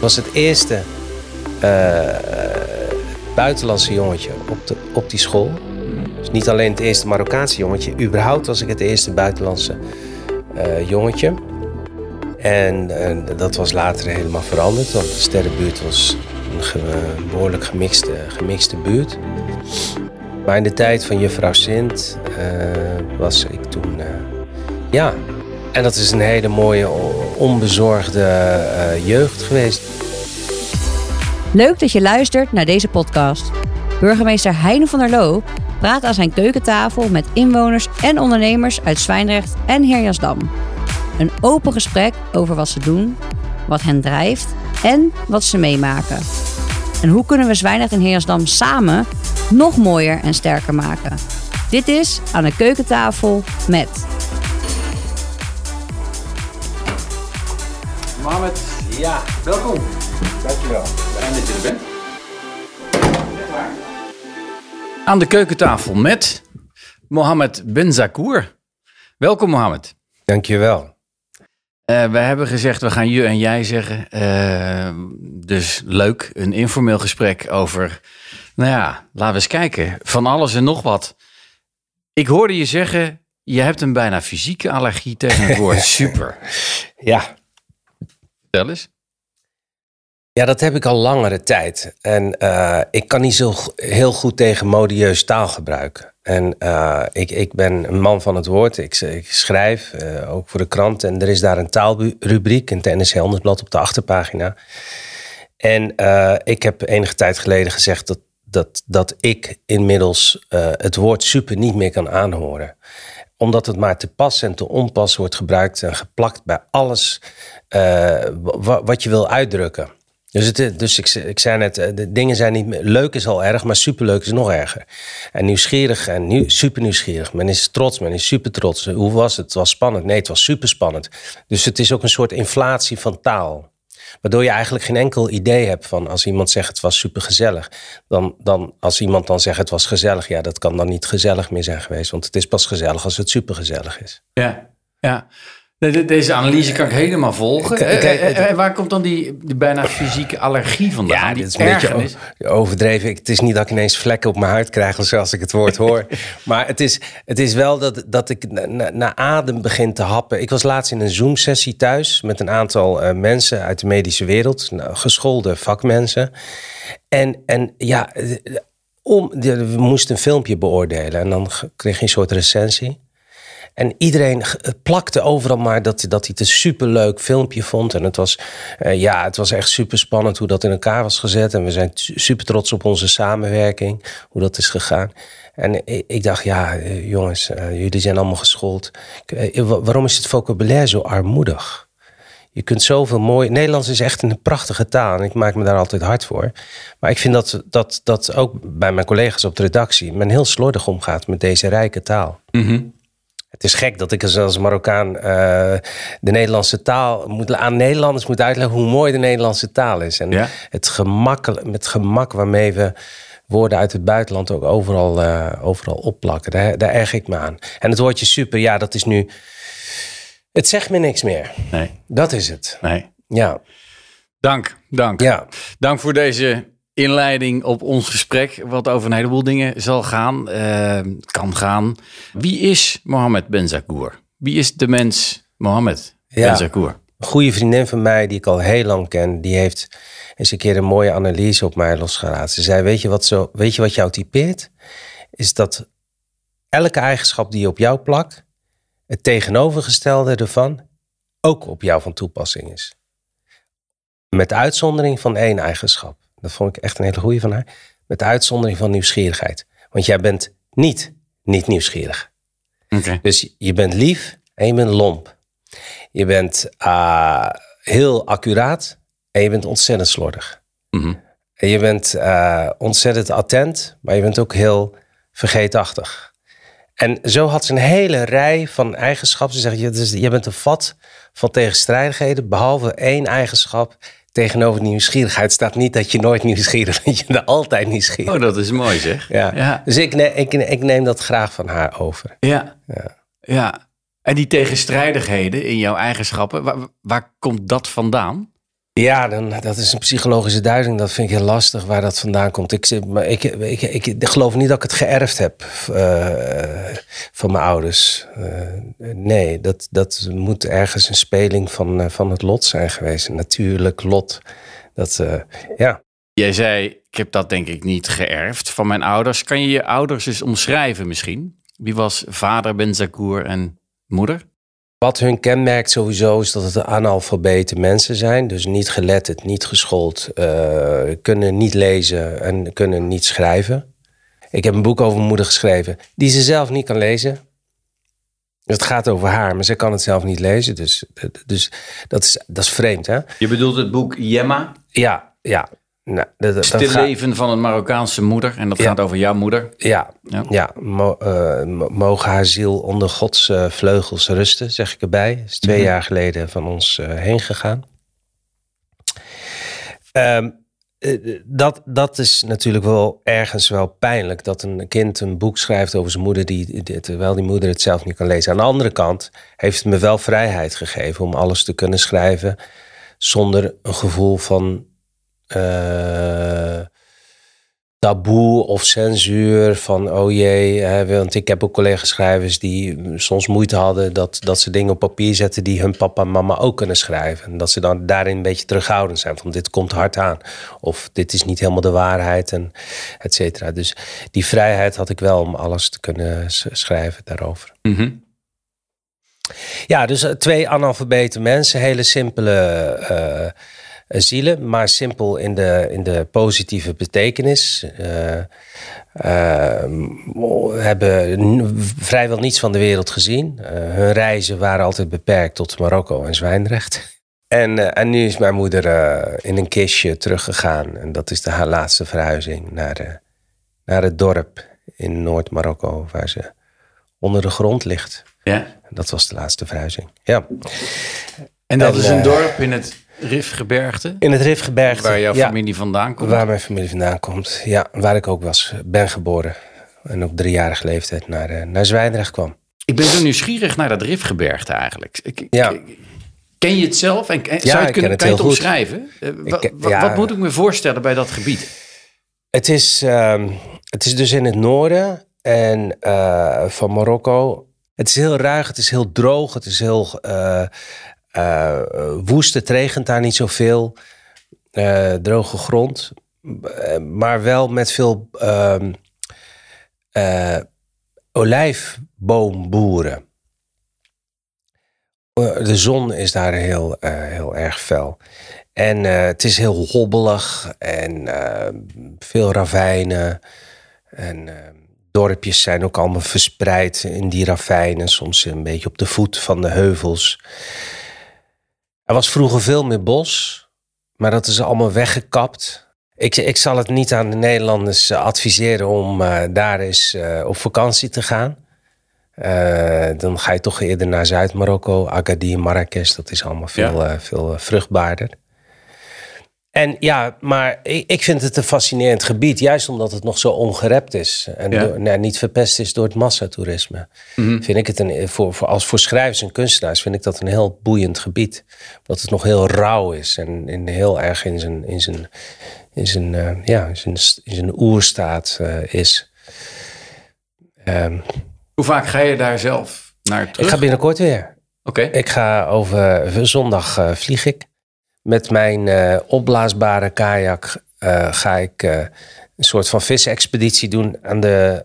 was het eerste eh, buitenlandse jongetje op, de, op die school. Dus niet alleen het eerste Marokkaanse jongetje, überhaupt was ik het eerste buitenlandse eh, jongetje. En eh, dat was later helemaal veranderd, want de sterrenbuurt was een behoorlijk gemixte, gemixte buurt. Maar in de tijd van juffrouw Sint eh, was ik toen, ja, en dat is een hele mooie, onbezorgde eh, jeugd geweest. Leuk dat je luistert naar deze podcast. Burgemeester Heine van der Loo praat aan zijn keukentafel met inwoners en ondernemers uit Zwijndrecht en Heerjasdam. Een open gesprek over wat ze doen, wat hen drijft en wat ze meemaken. En hoe kunnen we Zwijndrecht en Heerjasdam samen nog mooier en sterker maken? Dit is aan de keukentafel met Ja, welkom. dankjewel. Fijn dat je er bent. Aan de keukentafel met Mohamed Benzakour. Welkom Mohamed. Dankjewel. Eh we hebben gezegd, we gaan je en jij zeggen. Eh, dus leuk, een informeel gesprek over, nou ja, laten we eens kijken. Van alles en nog wat. Ik hoorde je zeggen, je hebt een bijna fysieke allergie tegen het woord super. Ja. Vertel eens. Ja, dat heb ik al langere tijd. En eh, ik kan niet zo heel goed tegen modieus taalgebruik. En eh, ik, ik ben een man van het woord. Ik, ik schrijf, eh, ook voor de krant. En er is daar een taalrubriek in Handelsblad op de achterpagina. En ik heb enige tijd geleden gezegd dat, dat, dat ik inmiddels het woord super niet meer kan aanhoren omdat het maar te pas en te onpas wordt gebruikt en geplakt bij alles eh, wa- wat je wil uitdrukken. Dus, het, dus ik, ik zei net, eh, de dingen zijn niet leuk is al erg, maar superleuk is nog erger. En nieuwsgierig en nieuw, super nieuwsgierig. Men is trots, men is super trots. Hoe was het? Het was spannend. Nee, het was super spannend. Dus het is ook een soort inflatie van taal. Waardoor je eigenlijk geen enkel idee hebt van als iemand zegt het was super gezellig. Dan, dan als iemand dan zegt het was gezellig, ja, dat kan dan niet gezellig meer zijn geweest. Want het is pas gezellig als het super gezellig is. Ja, ja. De- de- Deze analyse kan ik helemaal volgen. Kijk, Eh, kijk, eh, eh, waar komt dan die, die bijna fysieke allergie vandaan? Ja, die dit is een beetje ergernis? overdreven. Ik- Het is niet dat ik ineens vlekken op mijn huid krijg als- ik het woord hoor. maar het is, het is wel dat, dat ik na- na- naar adem begin te happen. Ik was laatst in een Zoom-sessie thuis met een aantal mensen uit de medische wereld. Nou, geschoolde vakmensen. En, en ja, om, de- we moesten een filmpje beoordelen. En dan kreeg je een soort recensie. En iedereen g- plakte overal maar dat, dat hij het een superleuk filmpje vond. En het was, eh, ja, het was echt super spannend hoe dat in elkaar was gezet. En we zijn super trots op onze samenwerking, hoe dat is gegaan. En ik, dacht, ja, eh, jongens, eh, jullie zijn allemaal geschoold. Eh, wa- waarom is het vocabulaire zo armoedig? Je kunt zoveel mooi. Nederlands is echt een prachtige taal en ik maak me daar altijd hard voor. Maar ik vind dat, dat, dat ook bij mijn collega's op de redactie men heel slordig omgaat met deze rijke taal. Het is gek dat ik als- Marokkaan eh, de Nederlandse taal moet, aan Nederlanders moet uitleggen hoe mooi de Nederlandse taal is. En Ja. het gemak, met gemak waarmee we woorden uit het buitenland ook overal, eh, overal opplakken. Daar, daar erg ik me aan. En het woordje super, ja, dat is nu. Het zegt me niks meer. Nee, Dat is het. nee. Ja, Dank, dank. ja. Dank voor deze inleiding op ons gesprek, wat over een heleboel dingen zal gaan, eh, kan gaan. Wie is Mohamed Benzakour? Wie is de mens Mohamed Ja. Benzakour? Een goede vriendin van mij, die ik al heel lang ken, die heeft eens een keer een mooie analyse op mij losgelaten. Ze zei: Weet je wat, zo, weet je wat jou typeert? Is dat elke eigenschap die je op jou plakt, het tegenovergestelde ervan ook op jou van toepassing is. Met uitzondering van één eigenschap. Dat vond ik echt een hele goede van haar. Met uitzondering van nieuwsgierigheid. Want jij bent niet niet nieuwsgierig. Dus je bent lief en je bent lomp. Je bent ah, heel accuraat en je bent ontzettend slordig. Mhm. En je bent eh, ontzettend attent, maar je bent ook heel vergeetachtig. En zo had ze een hele rij van eigenschappen. Ze zegt, je, dus, je bent een vat van tegenstrijdigheden, behalve één eigenschap. Tegenover nieuwsgierigheid staat niet dat je nooit nieuwsgierig bent. Je bent altijd nieuwsgierig. Oh, dat is mooi zeg. Ja. ja. Dus ik, ne- ik, ik neem dat graag van haar over. Ja. Ja. ja. En die tegenstrijdigheden in jouw eigenschappen, waar, waar komt dat vandaan? Ja, dan, dat is een psychologische duiding. Dat vind ik heel lastig waar dat vandaan komt. Ik, maar ik, ik, ik, geloof niet dat ik het geërfd heb eh, van mijn ouders. Eh, nee, dat, dat moet ergens een speling van, eh, van het lot zijn geweest. Natuurlijk lot. Dat, ja. Jij zei, ik heb dat denk ik niet geërfd van mijn ouders. Kan je je ouders eens omschrijven misschien? Wie was vader Benzakour en moeder? Wat hun kenmerkt sowieso is dat het analfabete mensen zijn. Dus niet geletterd, niet geschoold, eh, kunnen niet lezen en kunnen niet schrijven. Ik heb een boek over mijn moeder geschreven die ze zelf niet kan lezen. Het gaat over haar, maar ze kan het zelf niet lezen. Dus, dus dat, is, dat is vreemd, hè? Je bedoelt het boek Jemma, Ja, ja. Nou, dat, dat Stil gaat- leven van een Marokkaanse moeder. En dat Ja. gaat over jouw moeder. Ja, Ja. ja. mo- eh, mo- mogen haar ziel onder Gods eh, vleugels rusten, zeg ik erbij. Is twee Mhm. jaar geleden van ons eh, heen gegaan. Ehm, eh, dat, dat is natuurlijk wel ergens wel pijnlijk dat een kind een boek schrijft over zijn moeder, die, die- terwijl die moeder het zelf niet kan lezen. Aan de andere kant heeft het me wel vrijheid gegeven om alles te kunnen schrijven zonder een gevoel van eh, taboe of censuur van oh jee, hè, want ik heb ook collega-schrijvers die soms moeite hadden dat, dat ze dingen op papier zetten die hun papa en mama ook kunnen schrijven. En dat ze dan daarin een beetje terughoudend zijn van dit komt hard aan of dit is niet helemaal de waarheid en et cetera. Dus die vrijheid had ik wel om alles te kunnen schrijven daarover. Mhm. Ja, dus eh, twee analfabete mensen, hele simpele eh, zielen, maar simpel in de, in de positieve betekenis. Eh, eh, hebben vrijwel niets van de wereld gezien. Eh, hun reizen waren altijd beperkt tot Marokko en Zwijndrecht. En, eh, en nu is mijn moeder eh, in een kistje teruggegaan. En dat is de, haar laatste verhuizing naar, eh, naar het dorp in Noord-Marokko, waar ze onder de grond ligt. Ja. Dat was de laatste verhuizing. Ja. En dat En, is een eh, dorp in het Rifgebergte, In het Rifgebergte. waar jouw ja, familie vandaan komt. Waar mijn familie vandaan komt. Ja, waar ik ook was, ben geboren. En op driejarige leeftijd naar, eh, naar Zwijndrecht kwam. Ik ben zo nieuwsgierig naar dat Rifgebergte eigenlijk. Ik, Ja. ik- ken je het zelf? En, en- Ja, zou je ik het kunnen, het kan je het heel goed. omschrijven? Ik- ja. Wat moet ik me voorstellen bij dat gebied? Het is, ehm, het is dus in het noorden en, eh, van Marokko. Het is heel ruig, het is heel droog, het is heel eh, woest. Het regent daar niet zoveel. Eh, droge grond. Eh, Maar wel met veel ehm, eh, olijfboomboeren. De zon is daar heel, heel erg fel. En het is heel hobbelig en eh, veel ravijnen. En eh, dorpjes zijn ook allemaal verspreid in die ravijnen. Soms een beetje op de voet van de heuvels. Er was vroeger veel meer bos, maar dat is allemaal weggekapt. Ik, ik zal het niet aan de Nederlanders eh, adviseren om eh, daar eens eh, op vakantie te gaan. Dan ga je toch eerder naar Zuid-Marokko, Agadir, Marrakesh. Dat is allemaal veel, veel vruchtbaarder. En ja, maar ik, vind het een fascinerend gebied. Juist omdat het nog zo ongerept is. En Ja. door- nou, niet verpest is door het massatoerisme. Mhm. Vind ik het een, voor, voor, als voor schrijvers en kunstenaars vind ik dat een heel boeiend gebied. Dat het nog heel rauw is. En, en heel erg in zijn, in zijn, in zijn, eh, ja, in zijn, in zijn oerstaat eh, is. Ehm, Hoe vaak ga je daar zelf naar terug? ik ga binnenkort weer. Oké. Ik ga over zondag eh, vlieg ik. Met mijn eh, opblaasbare kajak eh, ga ik eh, een soort van visexpeditie doen aan de,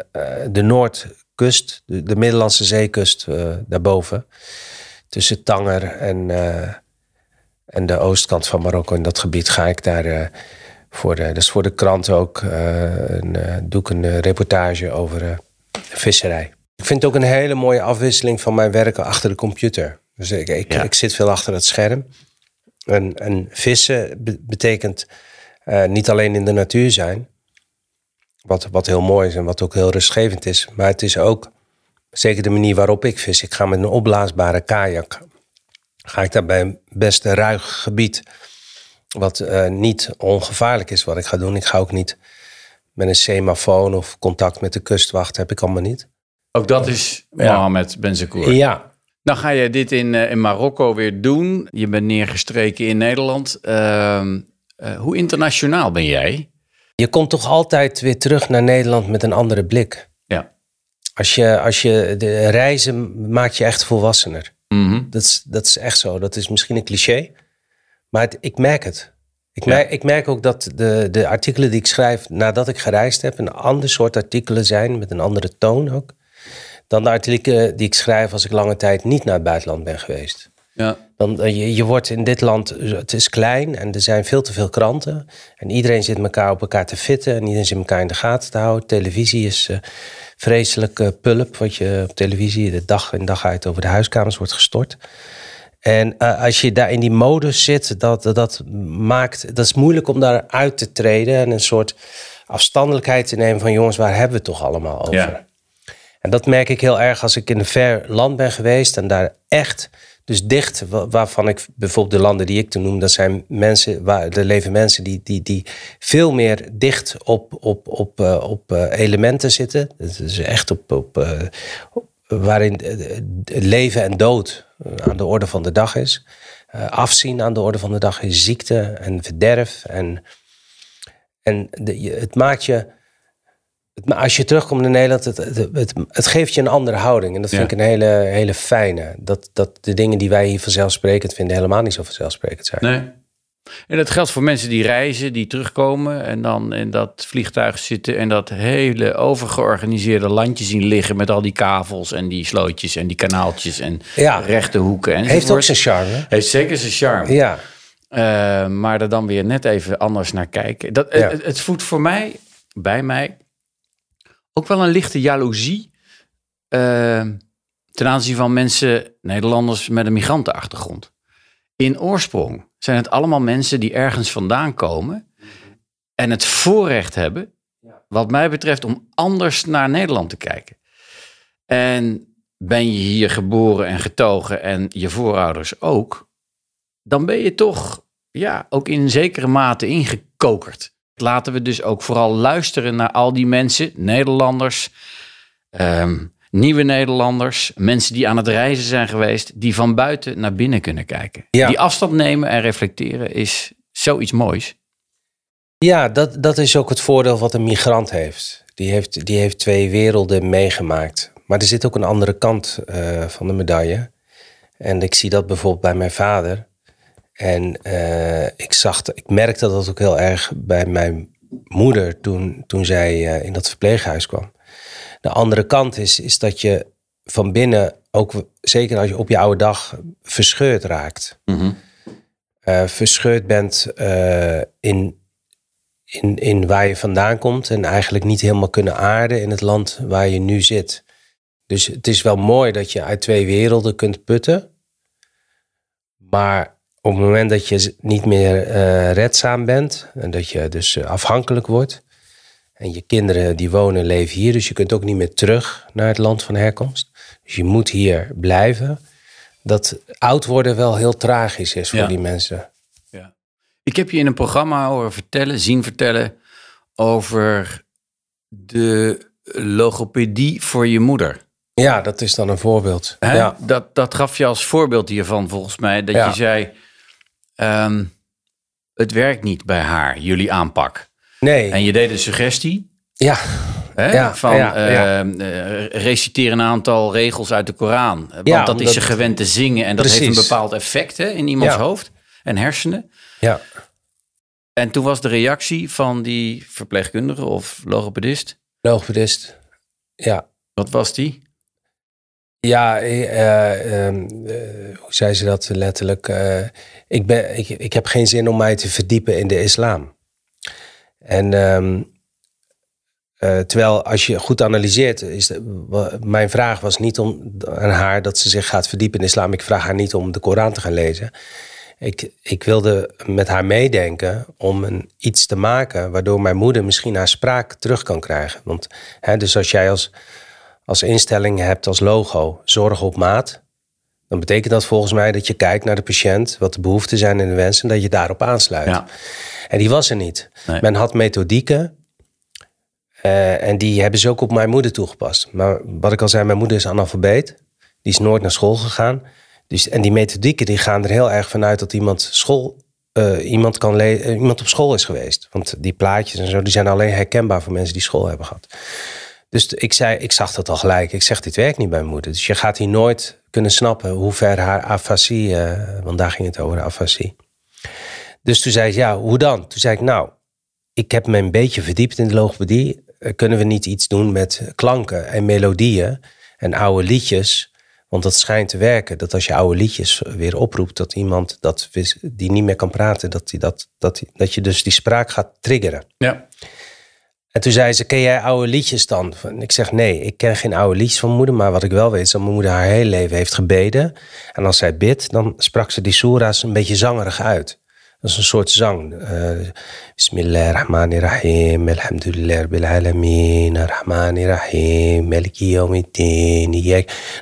de Noordkust, de, de Middellandse zeekust daarboven. Tussen Tanger en, en de oostkant van Marokko. In dat gebied ga ik daar voor, de, dat is voor de krant ook, een, doe ik een reportage over visserij. Ik vind het ook een hele mooie afwisseling van mijn werken achter de computer. Dus ik, ik, Ja. ik zit veel achter het scherm. En, en vissen be- betekent eh, niet alleen in de natuur zijn, wat, wat heel mooi is en wat ook heel rustgevend is, maar het is ook zeker de manier waarop ik vis. Ik ga met een opblaasbare kajak. Ga ik daar bij een best ruig gebied, wat eh, niet ongevaarlijk is wat ik ga doen. Ik ga ook niet met een semafoon of contact met de kustwacht, heb ik allemaal niet. Ook dat is Ja. Mohammed Benzakour. Ja, Dan ga je dit in, in Marokko weer doen. Je bent neergestreken in Nederland. Ehm, hoe internationaal ben jij? Je komt toch altijd weer terug naar Nederland met een andere blik. Ja. Als je, als je de reizen maakt je echt volwassener. Mhm. Dat, is, dat is echt zo. Dat is misschien een cliché. Maar het- ik merk het. Ik merk, ik merk ook dat de, de artikelen die ik schrijf nadat ik gereisd heb... een ander soort artikelen zijn, met een andere toon ook... dan de artikelen die ik schrijf als ik lange tijd niet naar het buitenland ben geweest. Ja. Dan, eh, je, je wordt in dit land, het is klein en er zijn veel te veel kranten. En iedereen zit elkaar op elkaar te fitten en iedereen zit elkaar in de gaten te houden. Televisie is eh, vreselijk eh, pulp, wat je op televisie de dag in dag uit over de huiskamers wordt gestort. En eh, als je daar in die modus zit, dat, dat, dat maakt, dat is moeilijk om daar uit te treden en een soort afstandelijkheid te nemen van jongens, waar hebben we het toch allemaal over? Ja. En dat merk ik heel erg als ik in een ver land ben geweest en daar echt, dus dicht, wa- waarvan ik bijvoorbeeld de landen die ik te noem, dat zijn mensen, waar er leven mensen die, die, die veel meer dicht op, op, op, eh, op eh, elementen zitten. Is echt op, op, eh, waarin leven en dood aan de orde van de dag is. Afzien aan de orde van de dag is ziekte en verderf. En, en de, het maakt je. Het ma- als je terugkomt naar Nederland, het, het, het, het geeft je een andere houding. En dat vind Ja. ik een hele, hele fijne. Dat, dat de dingen die wij hier vanzelfsprekend vinden, helemaal niet zo vanzelfsprekend zijn. Nee. En dat geldt voor mensen die reizen, die terugkomen en dan in dat vliegtuig zitten en dat hele overgeorganiseerde landje zien liggen met al die kavels en die slootjes en die kanaaltjes en Ja. rechte hoeken. En Heeft ook zijn charme. Heeft zeker zijn charme. Ja, Eh, maar er dan weer net even anders naar kijken. Dat, Ja. het, het voedt voor mij, bij mij, ook wel een lichte jaloezie. eh, ten aanzien van mensen, Nederlanders met een migrantenachtergrond. In oorsprong zijn het allemaal mensen die ergens vandaan komen. En het voorrecht hebben, wat mij betreft, om anders naar Nederland te kijken. En ben je hier geboren en getogen en je voorouders ook, dan ben je toch ja, ook in zekere mate ingekokerd. Laten we dus ook vooral luisteren naar al die mensen, Nederlanders, ehm, nieuwe Nederlanders, mensen die aan het reizen zijn geweest, die van buiten naar binnen kunnen kijken. Ja. Die afstand nemen en reflecteren is zoiets moois. ja dat, dat is ook het voordeel wat een migrant heeft. Die heeft, die heeft twee werelden meegemaakt. Maar er zit ook een andere kant eh, van de medaille. En ik zie dat bijvoorbeeld bij mijn vader. En eh, ik, zag, ik merkte dat ook heel erg bij mijn moeder toen, toen zij eh, in dat verpleeghuis kwam. De andere kant is, is dat je van binnen, ook zeker als je op je oude dag, verscheurd raakt. Eh, verscheurd bent in, in, in waar je vandaan komt en eigenlijk niet helemaal kunnen aarden in het land waar je nu zit. Dus het is wel mooi dat je uit twee werelden kunt putten. Maar op het moment dat je niet meer eh, redzaam bent en dat je dus eh, afhankelijk wordt. En je kinderen die wonen en leven hier, dus je kunt ook niet meer terug naar het land van herkomst. Dus je moet hier blijven. Dat oud worden wel heel tragisch is voor Ja. die mensen. Ja. Ik heb je in een programma horen vertellen, zien vertellen over de logopedie voor je moeder. Ja, dat is dan een voorbeeld. Hè? Ja. Dat, dat gaf je als voorbeeld hiervan volgens mij. Dat Ja. je zei, ehm, het werkt niet bij haar, jullie aanpak. Nee, En je deed een suggestie ja, hè, Ja, van ja, ja. ehm, eh, reciteer een aantal regels uit de Koran. Want Ja, dat is ze gewend te zingen en dat heeft een bepaald effect hè, in iemands hoofd en hersenen. ja. En toen was de reactie van die verpleegkundige of logopedist, Logopedist. Ja. wat was die? Ja, eh, ehm, eh, hoe zei ze dat letterlijk? Eh, ik, ben, ik, ik heb geen zin om mij te verdiepen in de islam. En ehm, eh, terwijl als je goed analyseert, is mijn vraag was niet om aan haar dat ze zich gaat verdiepen in de islam. Ik vraag haar niet om de Koran te gaan lezen. Ik, ik wilde met haar meedenken om een, iets te maken waardoor mijn moeder misschien haar spraak terug kan krijgen. Want hè, dus als jij als, als instelling hebt als logo zorg op maat, dan betekent dat volgens mij dat je kijkt naar de patiënt, wat de behoeften zijn en de wensen, en dat je daarop aansluit. Ja. En die was er niet. Nee. Men had methodieken. eh, en die hebben ze ook op mijn moeder toegepast. Maar wat ik al zei, mijn moeder is analfabeet. Die is nooit naar school gegaan. Dus, en die methodieken die gaan er heel erg vanuit dat iemand, school, eh, iemand, kan eh, iemand op school is geweest. Want die plaatjes en zo die zijn alleen herkenbaar voor mensen die school hebben gehad. Dus ik, zei, ik zag dat al gelijk. Ik zeg, dit werkt niet bij mijn moeder. Dus je gaat hier nooit kunnen snappen hoe ver haar afasie... eh, want daar ging het over, afasie. Dus toen zei ze, ja, hoe dan? Toen zei ik, nou, ik heb me een beetje verdiept in de logopedie. Eh, Kunnen we niet iets doen met klanken en melodieën en oude liedjes? Want dat schijnt te werken. Dat als je oude liedjes weer oproept, dat iemand dat, die niet meer kan praten, dat, die dat, dat, dat je dus die spraak gaat triggeren. Ja. En toen zei ze, ken jij oude liedjes dan? En ik zeg, nee, ik ken geen oude liedjes van mijn moeder. Maar wat ik wel weet is dat mijn moeder haar hele leven heeft gebeden. En als zij bidt, dan sprak ze die soera's een beetje zangerig uit. Dat is een soort zang. Eh Bismillahirrahmanirrahim. Alhamdulillah rabbil alamin. Arrahmanirrahim.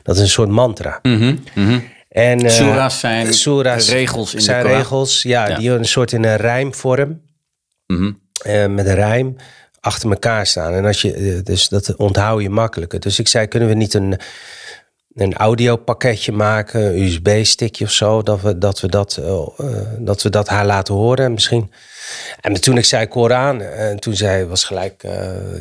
Dat is een soort mantra. Mhm, mhm. En, eh, Soera's zijn soera's regels in de zijn Koran. regels, ja, Ja. die een soort in een rijmvorm Mhm. eh, met een rijm achter elkaar staan. En als je, eh, dus dat onthoud je makkelijker. Dus ik zei, kunnen we niet een, een audiopakketje maken, een USB-stickje of zo, dat we dat, we dat, eh, eh, dat we dat haar laten horen misschien. En toen ik zei Koran, en toen zei was gelijk,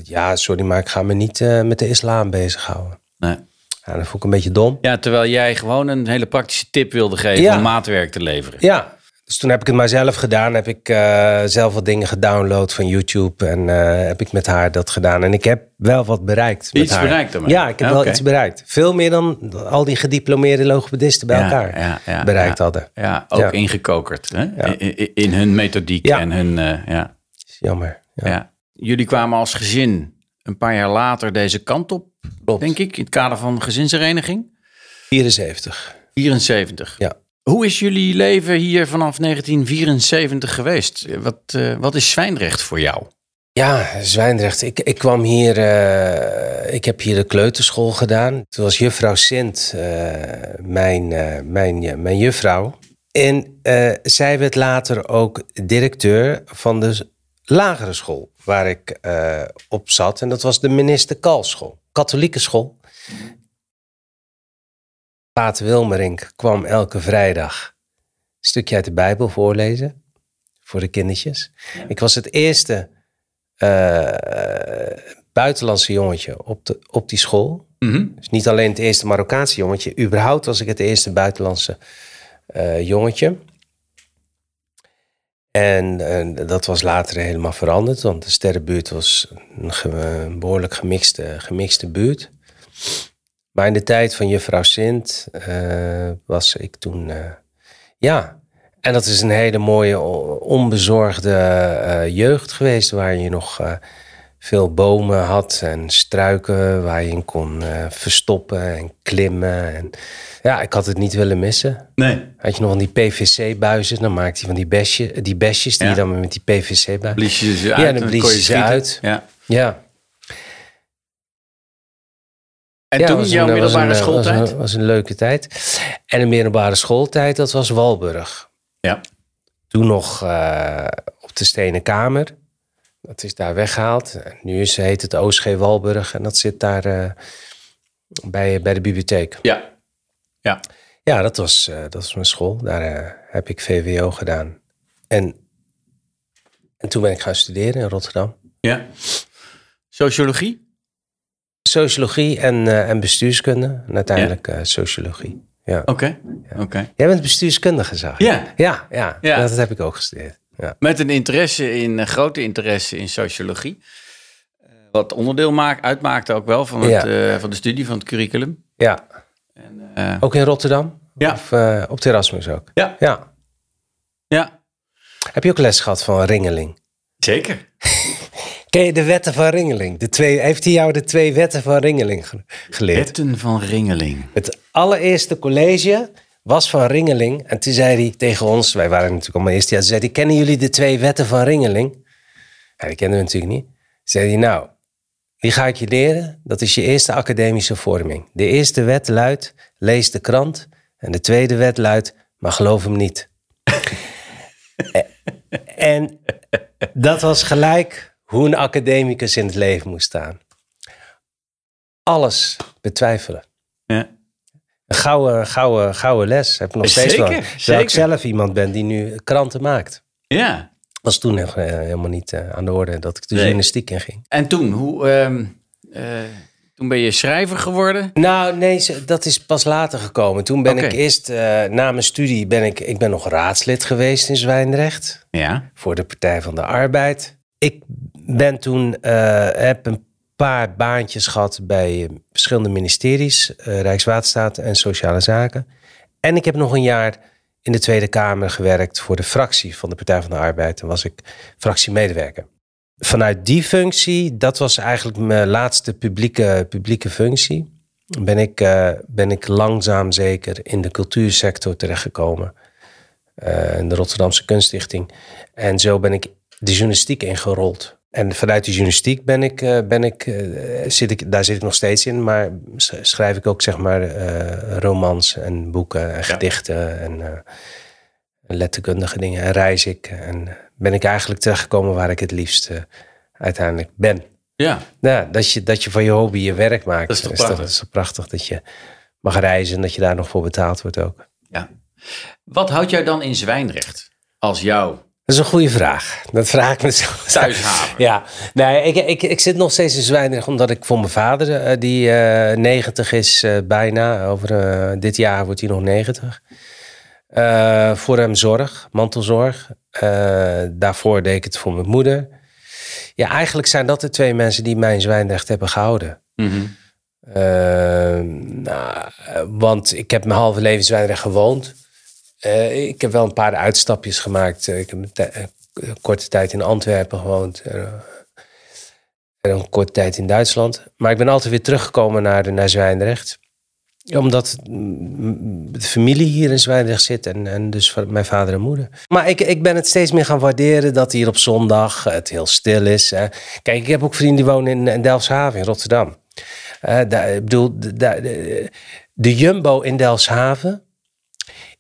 ja, sorry, maar ik ga me niet met de islam bezighouden. Nee. Ja, dat vond ik een beetje dom. Ja, terwijl jij gewoon een hele praktische tip wilde geven Ja. om maatwerk te leveren. Ja, dus toen heb ik het maar zelf gedaan. Heb ik eh, zelf wat dingen gedownload van YouTube. En eh, heb ik met haar dat gedaan. En ik heb wel wat bereikt. Met Iets haar. bereikt ermee? Ja, ik heb wel iets bereikt. Veel meer dan al die gediplomeerde logopedisten bij Ja, elkaar ja, ja, bereikt hadden. Ja, ook ingekokerd. Hè? In, in- hun methodiek Ja. en hun... eh, ja. Jammer. Ja. Ja. Jullie kwamen als gezin een paar jaar later deze kant op, Klopt. denk ik, in het kader van gezinshereniging. 74. 74. Ja. Hoe is jullie leven hier vanaf 1974 geweest? Wat, eh, wat is Zwijndrecht voor jou? Ja, Zwijndrecht. Ik, ik kwam hier, eh, ik heb hier de kleuterschool gedaan. Toen was juffrouw Sint eh, mijn, mijn, mijn juffrouw. En zij werd later ook directeur van de lagere school waar ik op zat. En dat was de minister Kalschool, katholieke school. Pater Wilmerink kwam elke vrijdag een stukje uit de Bijbel voorlezen voor de kindertjes. Ik was het eerste eh, buitenlandse jongetje op, de, op die school. Dus niet alleen het eerste Marokkaanse jongetje. Überhaupt was ik het eerste buitenlandse eh, jongetje. En, dat was later helemaal veranderd. Want de sterrenbuurt was een, ge- een behoorlijk gemixte, gemixte buurt. Maar in de tijd van juffrouw Sint eh, was ik toen... eh, ja, en dat is een hele mooie, onbezorgde eh, jeugd geweest... waar je nog veel bomen had en struiken... waar je in kon verstoppen en klimmen. En, ja, ik had het niet willen missen. Nee. Had je nog van die PVC-buizen, dan maakte je van die, besje, die besjes... die Ja. je dan met die PVC-buis... Blies je ze uit Ja, dan blies je ze uit. Ja. Ja. En ja, toen was jouw een- was middelbare een, eh, schooltijd? Was een, was een leuke tijd. En een middelbare schooltijd, dat was Walburg. Ja. Toen nog eh, op de Stenen Kamer. Dat is daar weggehaald. En Nu is, heet het OSG Walburg en dat zit daar eh, bij, bij de bibliotheek. Ja. Ja. Ja, dat was, eh, dat was mijn school. Daar eh, heb ik VWO gedaan. En, en toen ben ik gaan studeren in Rotterdam. Ja. Sociologie? Sociologie en, eh, en bestuurskunde. En uiteindelijk eh, sociologie. Ja. Oké. Oké. Jij bent bestuurskundige, zag. Ja. Ja, ja, Ja. dat heb ik ook gestudeerd. Ja. Met een interesse in, een grote interesse in sociologie. Eh, Wat onderdeel maakt, uitmaakte ook wel van, het, eh, van de studie, van het curriculum. ja. Eh, Ook in Rotterdam? Ja. Of eh, op Erasmus ook? ja. Ja. Ja. Heb je ook les gehad van Ringeling? Zeker. Ken je de wetten van Ringeling? De twee, heeft hij jou de twee wetten van Ringeling ge- geleerd? Wetten van Ringeling. Het allereerste college was van Ringeling. En toen zei hij tegen ons, wij waren natuurlijk allemaal eerste jaar, zei hij, kennen jullie de twee wetten van Ringeling? Ja, die kenden we natuurlijk niet. Zei hij, nou, die ga ik je leren. Dat is je eerste academische vorming. De eerste wet luidt, lees de krant. En de tweede wet luidt, maar geloof hem niet. en dat was gelijk hoe een academicus in het leven moest staan. Alles betwijfelen. Ja. Een gouden, gouden, gouden les. Heb ik nog steeds Zeker, wel. Terwijl ik zelf iemand ben die nu kranten maakt. Ja. Was toen nog eh, helemaal niet eh, aan de orde dat ik de Nee. journalistiek in ging. En toen, hoe, ehm, eh, toen ben je schrijver geworden? Nou, nee, dat is pas later gekomen. Toen ben ik eerst, na mijn studie, ben ik, ik ben nog raadslid geweest in Zwijndrecht. Ja. voor de Partij van de Arbeid. Ik ben toen, eh, heb een paar baantjes gehad bij eh, verschillende ministeries, eh, Rijkswaterstaat en Sociale Zaken. En ik heb nog een jaar in de Tweede Kamer gewerkt voor de fractie van de Partij van de Arbeid. En was ik fractiemedewerker. Vanuit die functie, dat was eigenlijk mijn laatste publieke, publieke functie, ben ik, ben ik langzaam zeker in de cultuursector terechtgekomen. in de Rotterdamse Kunststichting. En zo ben ik de journalistiek ingerold. En vanuit de journalistiek ben ik, eh, ben ik, eh, zit ik, daar zit ik nog steeds in, maar sch- schrijf ik ook zeg maar eh, romans en boeken en gedichten en letterkundige dingen. En reis ik en ben ik eigenlijk terechtgekomen waar ik het liefst uiteindelijk ben. Ja. Ja, dat je, dat je van je hobby je werk maakt. Dat is toch toch, prachtig? dat is toch prachtig dat je mag reizen en dat je daar nog voor betaald wordt ook. ja. Wat houdt jou dan in Zwijndrecht? Als jou Dat is een goede vraag. Dat vraag ik mezelf. thuishaven? Ja, nee, ik, ik, ik zit nog steeds in Zwijndrecht omdat ik voor mijn vader, eh, die eh 90 is eh, bijna, over dit jaar wordt hij nog 90, eh, voor hem zorg, mantelzorg. Daarvoor deed ik het voor mijn moeder. Ja, eigenlijk zijn dat de twee mensen die mij in Zwijndrecht hebben gehouden. Mhm. Eh, nou, want ik heb mijn halve leven in Zwijndrecht gewoond. Eh, ik heb wel een paar uitstapjes gemaakt. Eh, ik heb een, tij- een korte tijd in Antwerpen gewoond. eh, en een korte tijd in Duitsland. Maar ik ben altijd weer teruggekomen naar, naar Zwijndrecht. Omdat mm, de familie hier in Zwijndrecht zit. En, en dus mijn vader en moeder. Maar ik, ik ben het steeds meer gaan waarderen dat hier op zondag het heel stil is. hè. Kijk, ik heb ook vrienden die wonen in, in Delfshaven in Rotterdam. Eh, daar, ik bedoel, de- de Jumbo in Delfshaven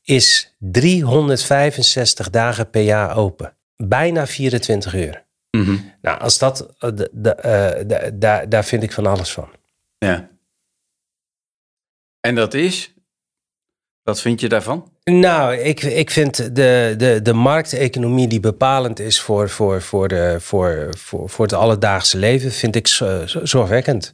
is 365 dagen per jaar open. Bijna 24 uur. Mhm. Nou, als dat, eh, eh, daar, daar vind ik van alles van. Ja. En dat is? Wat vind je daarvan? Nou, ik, ik vind de, de, de markteconomie die bepalend is voor, voor, voor, de, voor, voor, voor het alledaagse leven, vind ik zo- zo- zorgwekkend.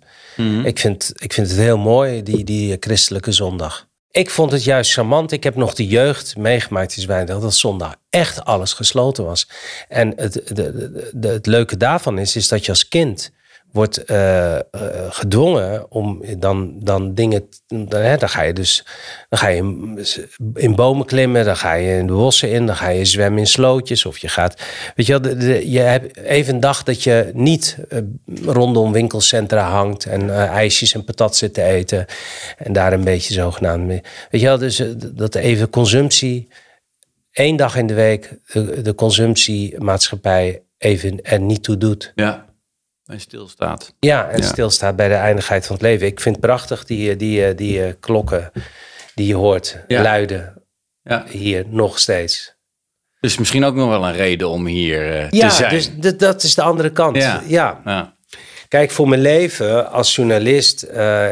Ik, vind, ik vind het heel mooi, die, die christelijke zondag. Ik vond het juist charmant. Ik heb nog de jeugd meegemaakt in dat zondag echt alles gesloten was. En het, de- het leuke daarvan is, is dat je als kind wordt eh, eh, gedwongen om dan, dan dingen. Dan, hè, dan ga je dus dan ga je in, bomen klimmen, dan ga je in de bossen in, dan ga je zwemmen in slootjes. Of je gaat. Weet je wel, je hebt even een dag dat je niet eh, rondom winkelcentra hangt en ijsjes en patat zit te eten. En daar een beetje zogenaamd mee. Weet je wel, dus dat even consumptie. één dag in de week de, de consumptiemaatschappij even er niet toe doet. Ja. En stilstaat. Ja, en Ja. stilstaat bij de eindigheid van het leven. Ik vind prachtig die, eh, die, eh, die eh, klokken die je hoort Ja. luiden Ja. hier nog steeds. Dus misschien ook nog wel een reden om hier Ja, te zijn. dus d- dat is de andere kant. Ja. Ja. Ja. Kijk, voor mijn leven als journalist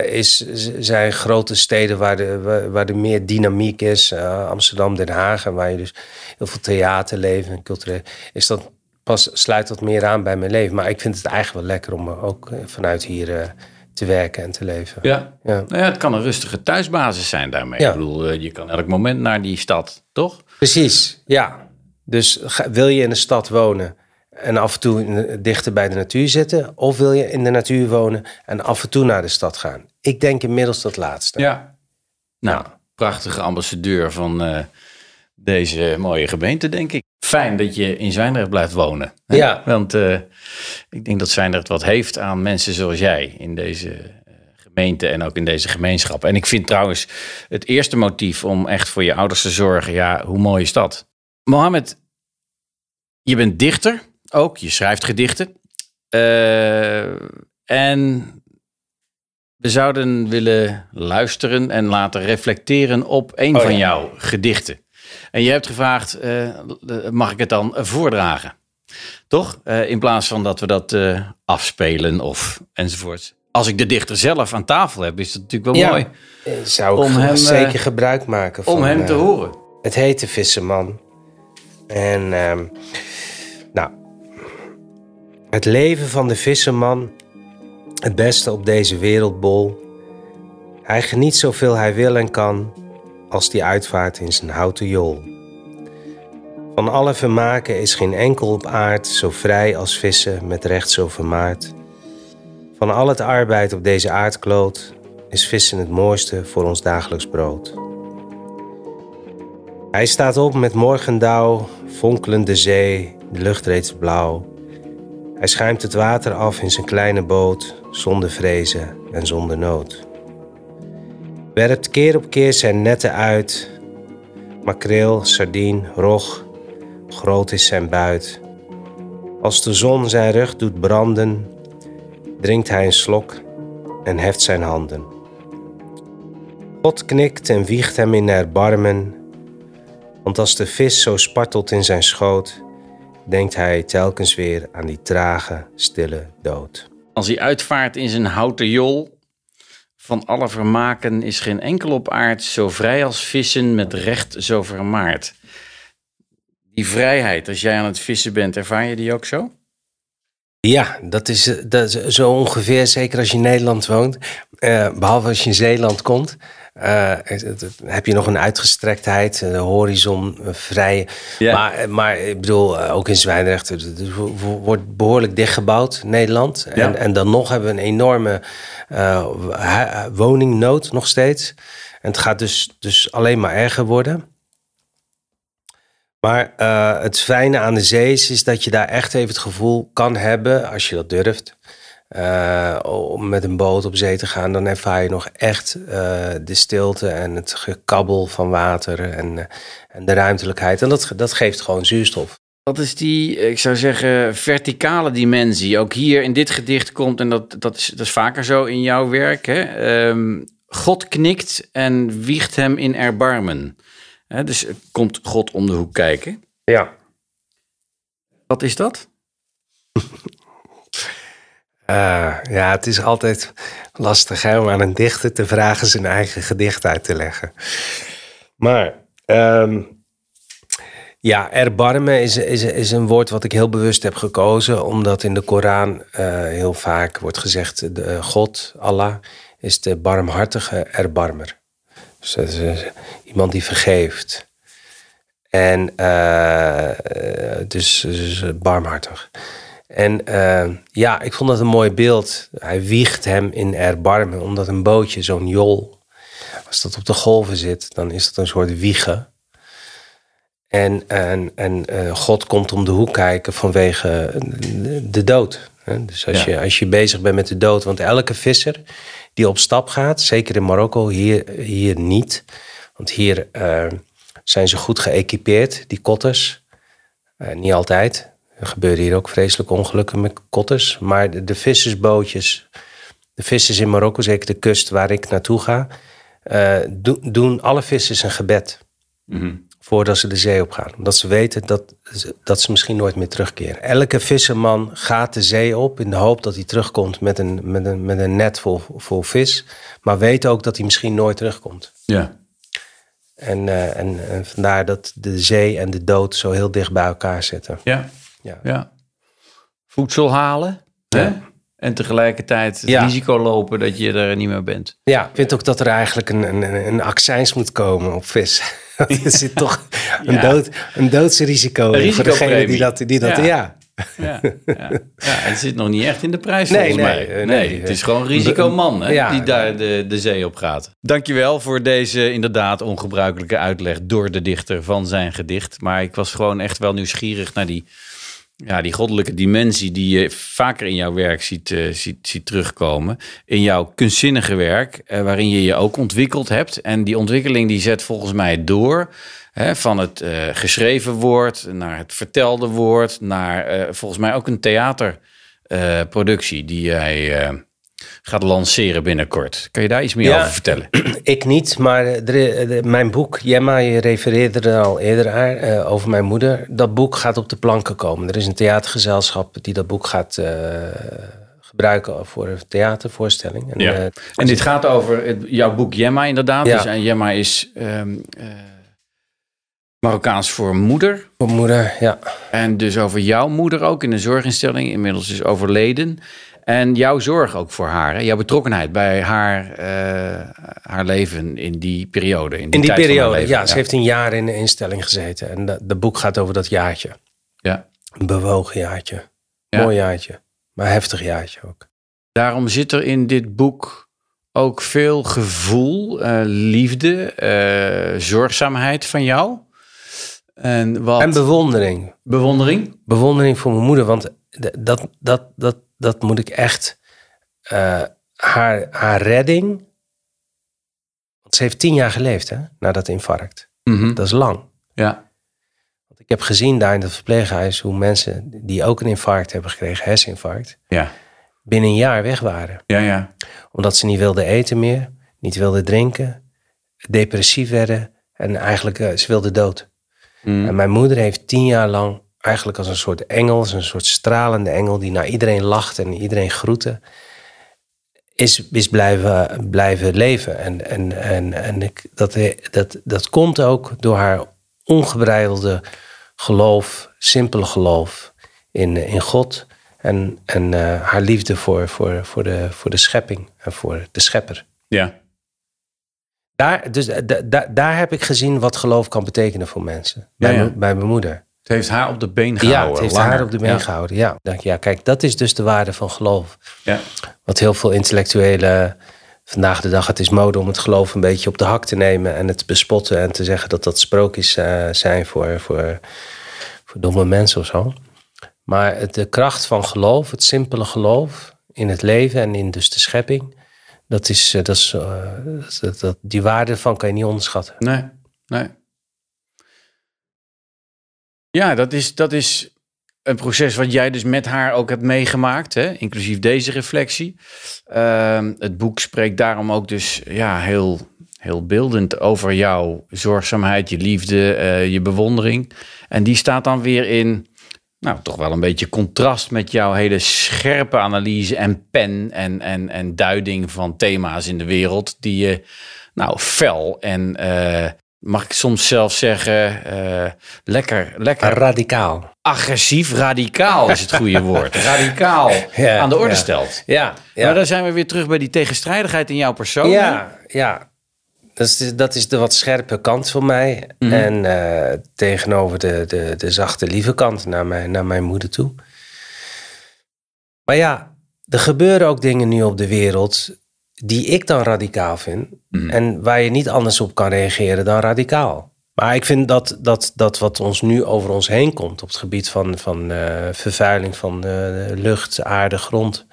is, zijn grote steden waar, de, waar, er meer dynamiek is. Amsterdam, Den Haag, en waar je dus heel veel theaterleven en cultureel... Is dat pas sluit dat meer aan bij mijn leven. Maar ik vind het eigenlijk wel lekker om er ook eh, vanuit hier eh, te werken en te leven. Ja. Ja. Nou ja, het kan een rustige thuisbasis zijn daarmee. Ja. Ik bedoel, eh, je kan elk moment naar die stad, toch? Precies, ja. Dus wil je in de stad wonen en af en toe dichter bij de natuur zitten? Of wil je in de natuur wonen en af en toe naar de stad gaan? Ik denk inmiddels dat laatste. Ja. Nou, prachtige ambassadeur van eh, deze mooie gemeente, denk ik. Fijn dat je in Zwijndrecht blijft wonen. hè? Ja. Want eh, ik denk dat Zwijndrecht wat heeft aan mensen zoals jij in deze eh, gemeente en ook in deze gemeenschap. En ik vind trouwens het eerste motief om echt voor je ouders te zorgen, ja, hoe mooi is dat? Mohammed, je bent dichter ook, je schrijft gedichten. Eh, en we zouden willen luisteren en laten reflecteren op een Oh, van ja. jouw gedichten. En je hebt gevraagd, eh, mag ik het dan voordragen? Toch? Eh, in plaats van dat we dat eh, afspelen of enzovoort. als ik de dichter zelf aan tafel heb, is dat natuurlijk wel Ja. mooi Zou ik Om ge- hem, zeker gebruik maken van om hem te horen. Het heet de Visserman. En ehm, nou, het leven van de visserman, het beste op deze wereldbol. Hij geniet zoveel hij wil en kan, als die uitvaart in zijn houten jol. Van alle vermaken is geen enkel op aard zo vrij als vissen met recht zo vermaard. Van al het arbeid op deze aardkloot is vissen het mooiste voor ons dagelijks brood. Hij staat op met morgendauw, fonkelende zee, de lucht reeds blauw. Hij schuimt het water af in zijn kleine boot, zonder vrezen en zonder nood. Werpt keer op keer zijn netten uit, makreel, sardien, rog, groot is zijn buit. Als de zon zijn rug doet branden, drinkt hij een slok en heft zijn handen. God knikt en wiegt hem in erbarmen, want als de vis zo spartelt in zijn schoot, denkt hij telkens weer aan die trage, stille dood. Als hij uitvaart in zijn houten jol, van alle vermaken is geen enkel op aard zo vrij als vissen met recht zo vermaard. Die vrijheid, als jij aan het vissen bent, ervaar je die ook zo? Ja, dat is, eh, dat zo ongeveer, zeker als je in Nederland woont. Eh, behalve als je in Zeeland komt. Eh, het- het- het- heb je nog een uitgestrektheid, de horizon vrij. Ja. Maar, maar ik bedoel, eh, ook in Zwijndrecht wordt behoorlijk dichtgebouwd, Nederland. En, Ja. en dan nog hebben we een enorme eh, woningnood nog steeds. En het gaat dus, dus alleen maar erger worden. Maar het fijne aan de zee is, is dat je daar echt even het gevoel kan hebben, als je dat durft, eh, om met een boot op zee te gaan. Dan ervaar je nog echt eh, de stilte en het gekabbel van water en, eh, en de ruimtelijkheid. En dat, dat geeft gewoon zuurstof. Wat is die, ik zou zeggen, verticale dimensie? Ook hier in dit gedicht komt, en dat, dat, is, dat is vaker zo in jouw werk. Hè? Ehm, God knikt en wiegt hem in erbarmen. Hè, dus komt God om de hoek kijken. Ja. Wat is dat? Eh, ja, het is altijd lastig hè, om aan een dichter te vragen zijn eigen gedicht uit te leggen. Maar ehm, ja, erbarmen is, is, is een woord wat ik heel bewust heb gekozen, omdat in de Koran eh, heel vaak wordt gezegd: de, eh, God, Allah, is de barmhartige erbarmer. Dus dat is iemand die vergeeft. En dus, dus barmhartig. En eh, ja, ik vond dat een mooi beeld. Hij wiegt hem in erbarmen, omdat een bootje, zo'n jol, als dat op de golven zit, dan is dat een soort wiegen. En, en, en eh, God komt om de hoek kijken vanwege de, de dood. Dus als, Ja. je, als je bezig bent met de dood, want elke visser die op stap gaat, zeker in Marokko, hier, hier niet. Want hier eh, zijn ze goed geëquipeerd, die kotters. Niet altijd. Er gebeuren hier ook vreselijke ongelukken met kotters. Maar de, de vissersbootjes, de vissers in Marokko, zeker de kust waar ik naartoe ga, eh, do- doen alle vissers een gebed voordat ze de zee op gaan. Omdat ze weten dat, dat ze misschien nooit meer terugkeren. Elke visserman gaat de zee op in de hoop dat hij terugkomt met een, met een, met een net vol, vol vis. Maar weet ook dat hij misschien nooit terugkomt. Ja. En, eh, en, en vandaar dat de zee en de dood zo heel dicht bij elkaar zitten. Ja. Ja. ja. Voedsel halen. Hè? En tegelijkertijd het Ja. risico lopen dat je er niet meer bent. Ja, ik vind ook dat er eigenlijk een, een, een accijns moet komen op vis. er zit toch een, dood, een doodsrisico in voor degene die dat... Die dat Ja. ja. Ja, ja. het zit nog niet echt in de prijs Nee, volgens nee, mij. eh, Nee, nee. het is gewoon risicoman hè, Ja. die daar de, de zee op gaat. Dankjewel voor deze inderdaad ongebruikelijke uitleg door de dichter van zijn gedicht. Maar ik was gewoon echt wel nieuwsgierig naar die, ja, die goddelijke dimensie die je vaker in jouw werk ziet, eh, ziet, ziet terugkomen. In jouw kunstzinnige werk, eh, waarin je je ook ontwikkeld hebt. En die ontwikkeling die zet volgens mij door... Hè, van het eh, geschreven woord naar het vertelde woord, naar volgens mij ook een theaterproductie die jij gaat lanceren binnenkort. Kan je daar iets meer Ja. over vertellen? Ik niet, maar de- mijn boek, Jemma, je refereerde er al eerder aan, eh, over mijn moeder. Dat boek gaat op de planken komen. Er is een theatergezelschap die dat boek gaat eh, gebruiken voor een theatervoorstelling. En, Ja. eh, En dit gaat over het- jouw boek Jemma inderdaad. Ja. Dus, en Jemma is ehm, eh, Marokkaans voor moeder. voor moeder, ja. En dus over jouw moeder ook in een zorginstelling. Inmiddels is overleden. En jouw zorg ook voor haar. Hè? Jouw betrokkenheid bij haar, eh, haar leven in die periode. In die, In die tijd van haar periode, leven. ja, ze heeft een jaar in de instelling gezeten. En de, de boek gaat over dat jaartje. Ja. Een bewogen jaartje. Ja. Mooi jaartje. Maar heftig jaartje ook. Daarom zit er in dit boek ook veel gevoel, eh, liefde, eh, zorgzaamheid van jou. En wat En bewondering. bewondering. Bewondering voor mijn moeder. Want dat, dat, dat, dat moet ik echt... eh, haar, haar redding... Want ze heeft tien jaar geleefd, hè? Na dat infarct. Mhm. Dat is lang. Ja. Want ik heb gezien daar in het verpleeghuis... hoe mensen die ook een infarct hebben gekregen, herseninfarct... Ja. binnen een jaar weg waren. Ja, ja. Omdat ze niet wilden eten meer, niet wilden drinken, depressief werden en eigenlijk eh, ze wilden dood. Mm. En mijn moeder heeft tien jaar lang eigenlijk als een soort engel, als een soort stralende engel die naar iedereen lacht en iedereen groette, is, is blijven, blijven leven. En, en, en, en ik, dat, dat, dat komt ook door haar ongebreidelde geloof, simpele geloof in, in God. En, en eh, haar liefde voor, voor, voor, de, voor de schepping en voor de schepper. Ja. Daar, dus, da- da- daar heb ik gezien wat geloof kan betekenen voor mensen. Bij, Ja, ja. mijn- bij mijn moeder. Het heeft haar op de been gehouden. Ja, het heeft langer. haar op de been Ja. gehouden. Ja. Ja, kijk, dat is dus de waarde van geloof. Ja. Wat heel veel intellectuelen vandaag de dag, het is mode om het geloof een beetje op de hak te nemen en het te bespotten en te zeggen dat dat sprookjes eh, zijn voor, voor, voor domme mensen of zo. Maar het- de kracht van geloof, het simpele geloof in het leven en in dus de schepping, dat is, eh, dat is eh, dat, dat, die waarde van kan je niet onderschatten. Nee, nee. Ja, dat is, dat is een proces wat jij dus met haar ook hebt meegemaakt, hè? inclusief deze reflectie. Ehm, het boek spreekt daarom ook dus ja, heel, heel beeldend over jouw zorgzaamheid, je liefde, eh, je bewondering. En die staat dan weer in, nou, toch wel een beetje contrast met jouw hele scherpe analyse en pen en, en, en duiding van thema's in de wereld, die je, nou, fel en, eh, mag ik soms zelfs zeggen, eh, lekker, lekker Radicaal. agressief, radicaal is het goede woord. Radicaal Ja, aan de orde ja. stelt. Ja, ja. Maar dan zijn we weer terug bij die tegenstrijdigheid in jouw persoon. Ja, ja. Dat is, de, dat is de wat scherpe kant van mij. Mhm. En eh, tegenover de, de, de zachte, lieve kant naar mijn, naar mijn moeder toe. Maar ja, er gebeuren ook dingen nu op de wereld die ik dan radicaal vind. Mhm. En waar je niet anders op kan reageren dan radicaal. Maar ik vind dat, dat, dat wat ons nu over ons heen komt op het gebied van, van eh, vervuiling van de lucht, aarde, grond.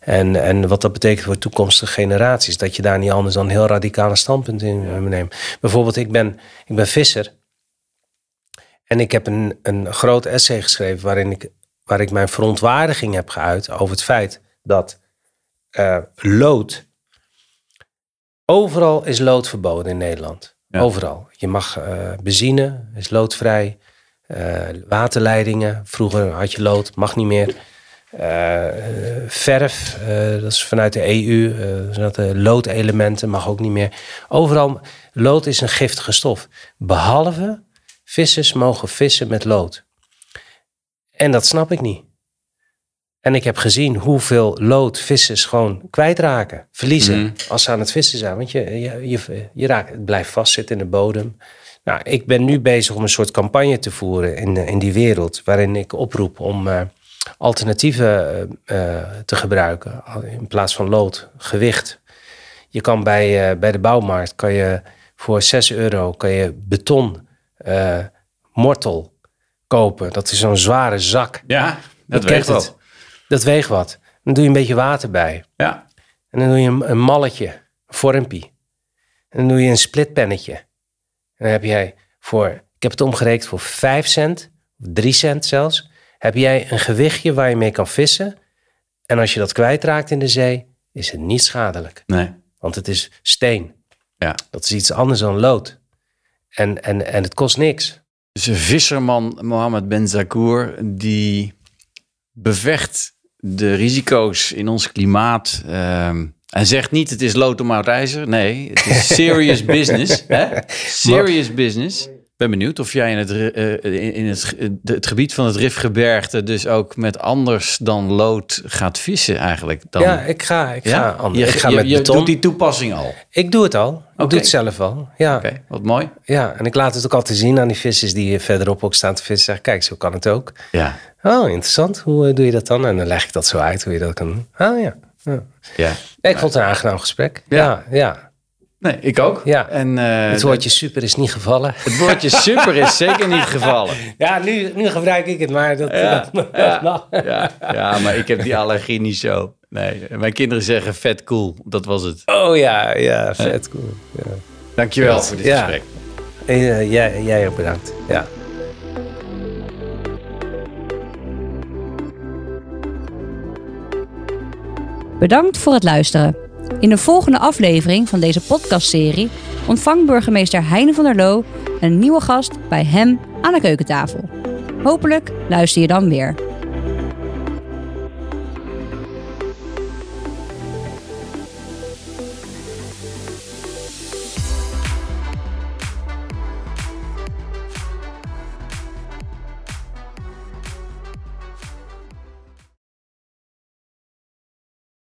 En, en wat dat betekent voor toekomstige generaties. Dat je daar niet anders dan heel radicale standpunten in neemt. Bijvoorbeeld, ik ben, ik ben visser. En ik heb een, een groot essay geschreven waarin ik, waar ik mijn verontwaardiging heb geuit over het feit dat eh, lood. Overal is lood verboden in Nederland. Ja. Overal. Je mag eh, benzine, is loodvrij. Eh, waterleidingen, vroeger had je lood, mag niet meer. Verf, dat is vanuit de EU. dat de loodelementen mag ook niet meer. Overal, lood is een giftige stof. Behalve vissers mogen vissen met lood. En dat snap ik niet. En ik heb gezien hoeveel lood vissers gewoon kwijtraken, verliezen Mhm. als ze aan het vissen zijn. Want je, je, je, je raakt, het blijft vastzitten in de bodem. Nou, ik ben nu bezig om een soort campagne te voeren in, in die wereld, waarin ik oproep om eh, alternatieven eh, eh, te gebruiken in plaats van lood, gewicht. Je kan bij, eh, bij de bouwmarkt kan je voor 6 euro kan je beton eh, mortel kopen. Dat is zo'n zware zak. Ja, dat weet kent wel. Dat weegt wat. Dan doe je een beetje water bij. Ja, En dan doe je een, een malletje, een vormpie. En dan doe je een splitpennetje. En dan heb jij voor, ik heb het omgerekend voor 5 cent, of 3 cent zelfs, heb jij een gewichtje waar je mee kan vissen. En als je dat kwijtraakt in de zee, is het niet schadelijk. nee. Want het is steen. Ja. Dat is iets anders dan lood. En, en, en het kost niks. Dus een visserman, Mohammed Ben Zakour, die bevecht de risico's in ons klimaat. ehm, en zegt niet het is lood om oud ijzer. Nee, het is serious business. Hè? Serious business. Ben benieuwd of jij in het, eh, in het, het gebied van het Rifgebergte dus ook met anders dan lood gaat vissen eigenlijk. Dan, Ja, ik ga, ik ga, anders. Je, ik ga je, met je beton. doet die toepassing al. Ik doe het al. Ik doe het zelf al. Ja. Oké, wat mooi. ja, en ik laat het ook altijd zien aan die vissers die verderop ook staan te vissen. Zeg, kijk, zo kan het ook. Ja, Oh, interessant. Hoe eh, doe je dat dan? En dan leg ik dat zo uit hoe je dat kan doen. Oh ja. ja. ja. Ik vond het een aangenaam gesprek. Ja. Ja, ja. Nee, ik ook. Ja. En eh, Het woordje super is niet gevallen. het woordje super is zeker niet gevallen. Ja, nu, nu gebruik ik het, maar dat, Ja, dat, ja, mag. ja, ja, maar ik heb die allergie niet zo. Nee, mijn kinderen zeggen vet cool. Dat was het. Oh ja, ja, vet cool. Ja. Dankjewel voor dit Ja. gesprek. En, eh, jij, jij ook bedankt. Ja. Bedankt voor het luisteren. In de volgende aflevering van deze podcastserie ontvangt burgemeester Heine van der Loo een nieuwe gast bij hem aan de keukentafel. Hopelijk luister je dan weer.